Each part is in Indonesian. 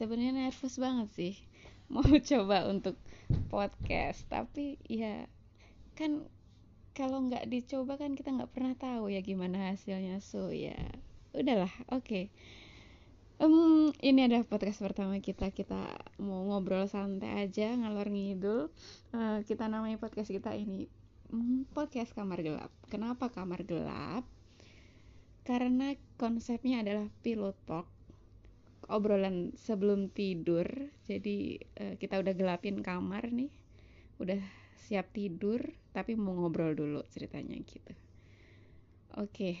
Sebenarnya nervous banget sih mau coba untuk podcast, tapi ya kan kalau nggak dicoba kan kita nggak pernah tahu ya gimana hasilnya. So ya, udahlah, oke. Em, ini adalah podcast pertama kita. Kita mau ngobrol santai aja, ngalor ngidul. Eh, kita namai podcast kita ini mm, podcast kamar gelap. Kenapa kamar gelap? Karena konsepnya adalah pillow talk obrolan sebelum tidur. Jadi eh, kita udah gelapin kamar nih, udah siap tidur, tapi mau ngobrol dulu ceritanya gitu. Oke,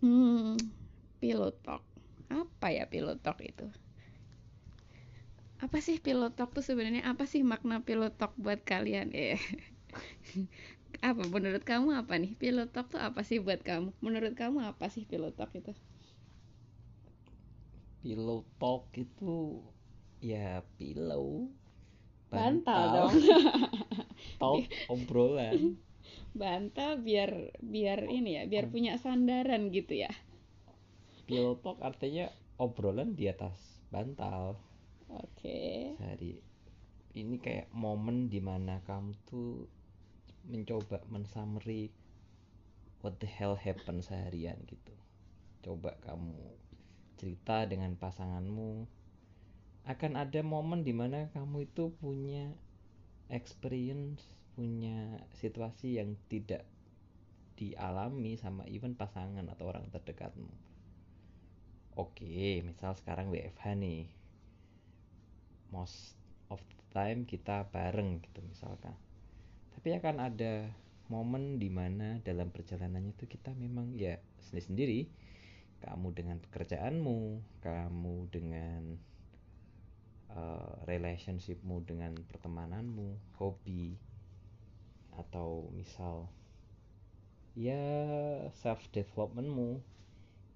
hmm, pillow talk. Apa ya pillow talk itu? Apa sih pillow talk tuh sebenarnya? Apa sih makna pillow talk buat kalian? Eh, apa menurut kamu apa nih pillow talk tuh apa sih buat kamu? Menurut kamu apa sih pillow talk itu? Pillow talk itu ya pillow. Bantal dong. talk obrolan. Bantal biar biar ini ya biar punya sandaran gitu ya. Pillow talk artinya obrolan di atas bantal. Oke. Sehari ini kayak momen di mana kamu tuh mencoba mensummary what the hell happened seharian gitu. Coba kamu cerita dengan pasanganmu. Akan ada momen di mana kamu itu punya experience punya situasi yang tidak dialami sama even pasangan atau orang terdekatmu. Oke misal sekarang WFH nih. Most of the time kita bareng gitu misalkan. Tapi akan ada momen di mana dalam perjalanannya itu kita memang ya sendiri-sendiri kamu dengan pekerjaanmu kamu dengan uh, relationshipmu dengan pertemananmu hobi atau misal ya self developmentmu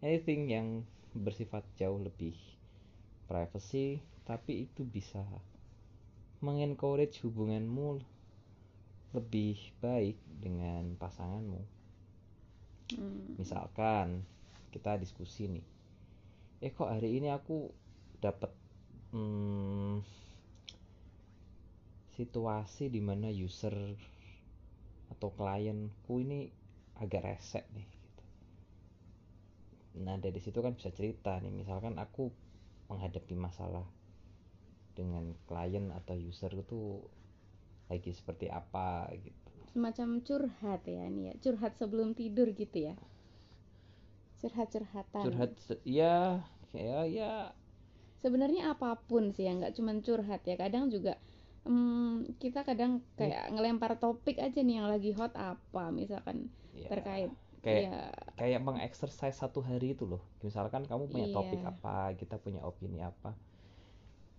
anything yang bersifat jauh lebih privacy tapi itu bisa mengencourage hubunganmu lebih baik dengan pasanganmu. Hmm, misalkan kita diskusi nih. Eh kok hari ini aku dapat hmm, situasi di mana user atau klienku ini agak resek nih gitu. nah dari situ kan bisa cerita nih misalkan aku menghadapi masalah dengan klien atau user itu lagi seperti apa gitu. Semacam curhat ya ini ya. Curhat sebelum tidur gitu ya curhat curhatan curhat ya ya. Ya sebenarnya apa pun sih ya nggak cuman curhat ya. Kadang juga hmm, kita kadang kayak ngelempar topik aja nih yang lagi hot apa misalkan ya, terkait kayak ya kayak mengeksersis satu hari itu loh. Misalkan kamu punya topik Iya. apa kita punya opini apa.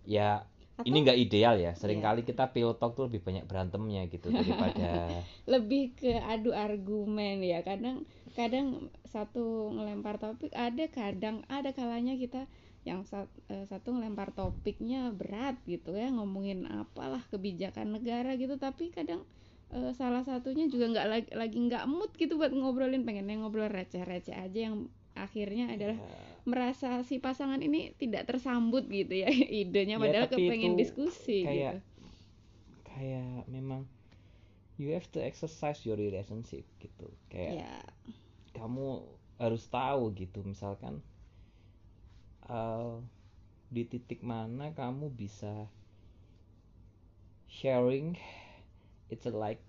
Ya atau ini nggak ideal ya sering kali kita pillow talk tuh lebih banyak berantemnya gitu daripada lebih ke adu argumen ya kadang kadang satu ngelempar topik ada kadang ada kalanya kita yang sat- eh, satu ngelempar topiknya berat gitu ya ngomongin apalah kebijakan negara gitu tapi kadang eh, salah satunya juga nggak lagi lagi nggak mood gitu buat ngobrolin pengennya ngobrol receh-receh aja yang akhirnya adalah ya, merasa si pasangan ini tidak tersambut gitu ya idenya Ya, padahal kepengen diskusi kayak gitu. kayak memang you have to exercise your relationship gitu. Kayak ya kamu harus tahu gitu misalkan uh, di titik mana kamu bisa sharing it's a like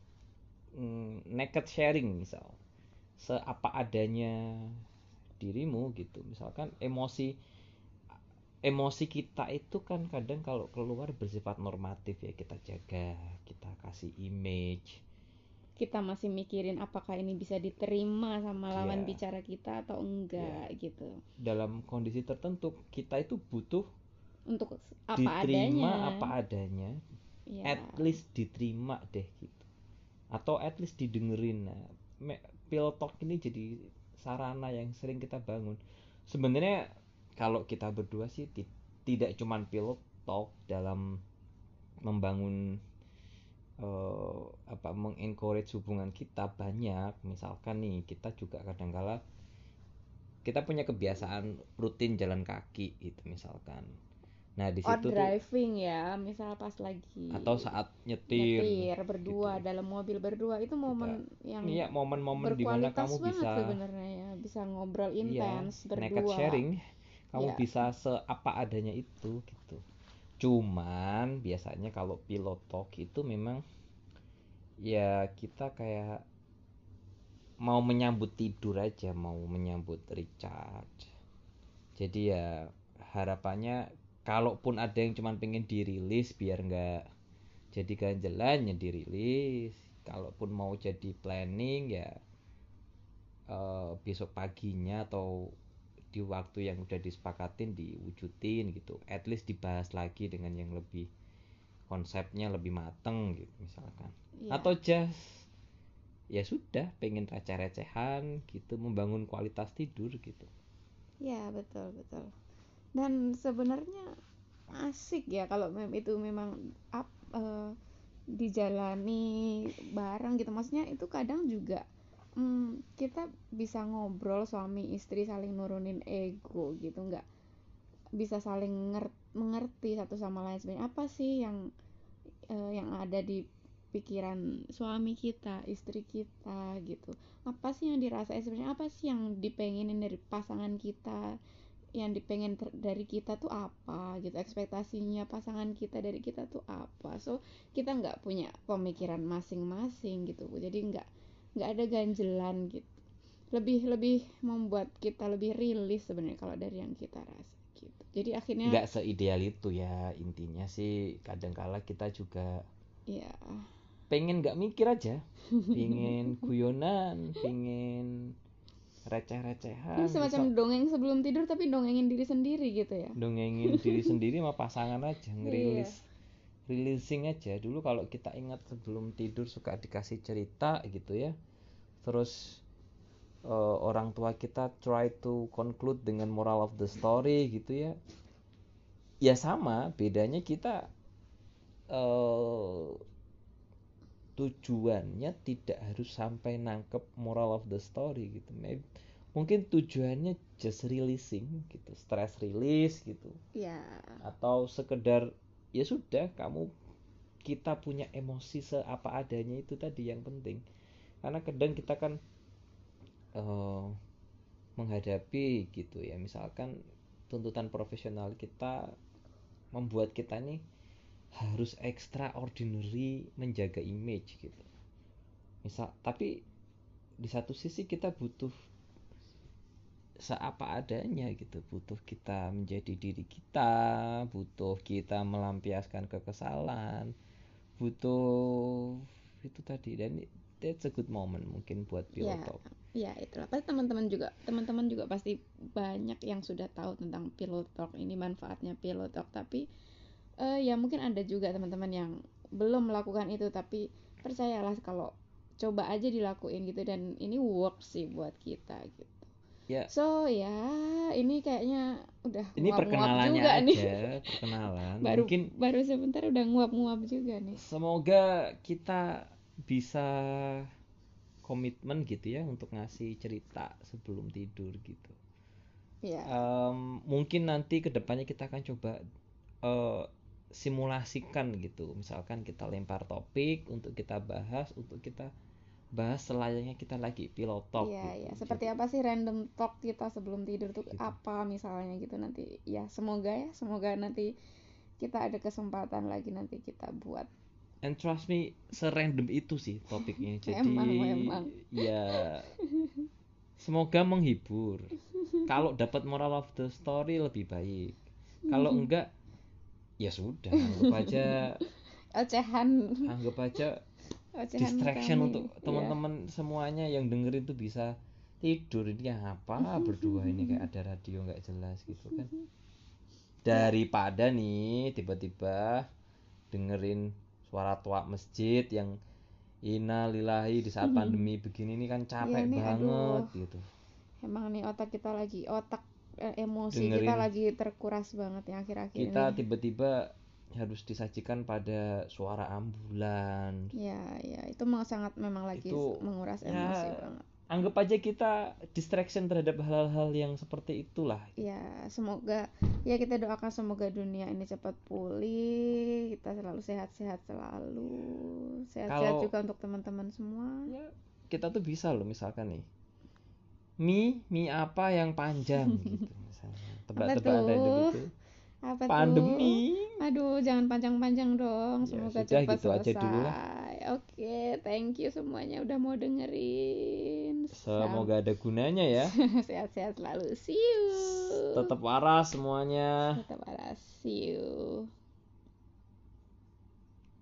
mm, naked sharing misal. Seapa adanya dirimu gitu. Misalkan emosi emosi kita itu kan kadang kalau keluar bersifat normatif ya kita jaga kita kasih image. Kita masih mikirin apakah ini bisa diterima sama lawan Iya. bicara kita atau enggak gitu. Dalam kondisi tertentu kita itu butuh untuk apa diterima adanya. apa adanya ya at least diterima deh gitu. Atau at least didengerin. Nah me- pillow talk ini jadi sarana yang sering kita bangun. Sebenarnya kalau kita berdua sih ti- tidak cuman pillow talk dalam membangun eh, apa mengencourage hubungan kita banyak. Misalkan nih kita juga kadangkala kita punya kebiasaan rutin jalan kaki gitu misalkan nah di situ tuh driving ya, misal pas lagi atau saat nyetir, nyetir berdua gitu. dalam mobil berdua itu momen yang iya momen-momen di mana berkualitas kamu bisa sebenarnya ya, bisa ngobrol iya intens naked berdua. sharing kamu Iya. bisa seapa adanya itu gitu cuman biasanya kalau pilot talk itu memang ya kita kayak mau menyambut tidur aja mau menyambut recharge jadi ya harapannya kalaupun ada yang cuman pengen dirilis biar nggak jadi ganjelan ya dirilis kalaupun mau jadi planning ya eh, besok paginya atau di waktu yang udah disepakatin diwujudin gitu at least dibahas lagi dengan yang lebih konsepnya lebih mateng gitu misalkan Iya. atau just ya sudah pengen receh-recehan gitu membangun kualitas tidur gitu Iya betul betul. Dan sebenarnya asik ya kalau mem itu memang up eh, dijalani bareng gitu. Maksudnya itu kadang juga mm, kita bisa ngobrol suami istri saling nurunin ego gitu nggak bisa saling nger- mengerti satu sama lain sebenarnya apa sih yang eh, yang ada di pikiran suami kita, istri kita gitu. Apa sih yang dirasain sebenarnya? Apa sih yang dipengenin dari pasangan kita? Yang dipengen dari kita tuh apa gitu? Ekspektasinya pasangan kita dari kita tuh apa? So, kita nggak punya pemikiran masing-masing gitu. Jadi nggak nggak ada ganjelan gitu. Lebih lebih membuat kita lebih rilis sebenarnya kalau dari yang kita rasa gitu. Jadi akhirnya nggak seideal itu ya intinya sih kadangkala kita juga ya pengen nggak mikir aja pengen guyonan pengen receh-recehan ini semacam bisa dongeng sebelum tidur tapi dongengin diri sendiri gitu ya. dongengin diri sendiri sama pasangan aja ngerilis releasing aja. Dulu kalau kita ingat sebelum tidur suka dikasih cerita gitu ya. Terus eh, orang tua kita try to conclude dengan moral of the story gitu ya. Ya sama bedanya kita eh tujuannya tidak harus sampai nangkep moral of the story gitu. Maybe- mungkin tujuannya just releasing gitu stress release gitu. Ya, atau sekedar ya sudah kamu kita punya emosi seapa adanya itu tadi yang penting. Karena kadang kita kan eh, menghadapi gitu ya. Misalkan tuntutan profesional kita membuat kita nih harus extraordinary menjaga image gitu misal tapi di satu sisi kita butuh seapa adanya gitu butuh kita menjadi diri kita butuh kita melampiaskan kekesalan butuh itu tadi dan that's a good moment mungkin buat pilot Ya. talk ya itulah. Pasti teman-teman juga, teman-teman juga pasti banyak yang sudah tahu tentang pillow talk ini manfaatnya pillow talk. Tapi eh, ya mungkin ada juga teman-teman yang belum melakukan itu. Tapi percayalah kalau coba aja dilakuin gitu dan ini work sih buat kita gitu. ya So ya ini kayaknya udah ini nguap-nguap perkenalannya juga aja nih. perkenalan baru mungkin baru sebentar udah nguap-nguap juga nih. semoga kita bisa komitmen gitu ya untuk ngasih cerita sebelum tidur gitu Ya. Em, mungkin nanti ke depannya kita akan coba eh, simulasikan gitu misalkan kita lempar topik untuk kita bahas untuk kita bahas selayaknya kita lagi pilot talk Iya, gitu. iya. Seperti Jadi, apa sih random talk kita sebelum tidur tuh Gitu. apa misalnya gitu nanti. Ya, semoga ya, semoga nanti kita ada kesempatan lagi nanti kita buat. and trust me serandom itu sih topiknya jadi Memang, memang. ya semoga menghibur kalau dapat moral of the story lebih baik kalau enggak ya sudah anggap aja Ocehan, anggap aja ocehan distraction kami. untuk Iya. teman-teman semuanya yang dengerin tuh bisa tidur ini apa berdua ini kayak ada radio nggak jelas gitu kan daripada nih tiba-tiba dengerin suara tua masjid yang innalillahi di saat pandemi begini ini kan capek Iya nih, banget aduh. gitu Emang nih otak kita lagi otak emosi Dengerin. kita lagi terkuras banget ya akhir-akhir kita ini. tiba-tiba harus disajikan pada suara ambulans Ya, ya, itu memang sangat memang lagi Itu, menguras ya, emosi banget. anggap aja kita distraction terhadap hal-hal yang seperti itulah ya semoga ya kita doakan semoga dunia ini cepat pulih kita selalu sehat-sehat selalu sehat-sehat Kalau- juga untuk teman-teman semua ya kita tuh bisa loh misalkan nih mie mie apa yang panjang gitu misalnya. Tebak-tebakan tuh? random itu apa pandemi. Tuh aduh jangan panjang-panjang dong Ya, semoga sudah, cepat gitu aja selesai dulu lah. oke thank you semuanya udah mau dengerin. Semoga ada gunanya ya. Sehat-sehat selalu. See you. Tetap waras semuanya. Tetap waras. See you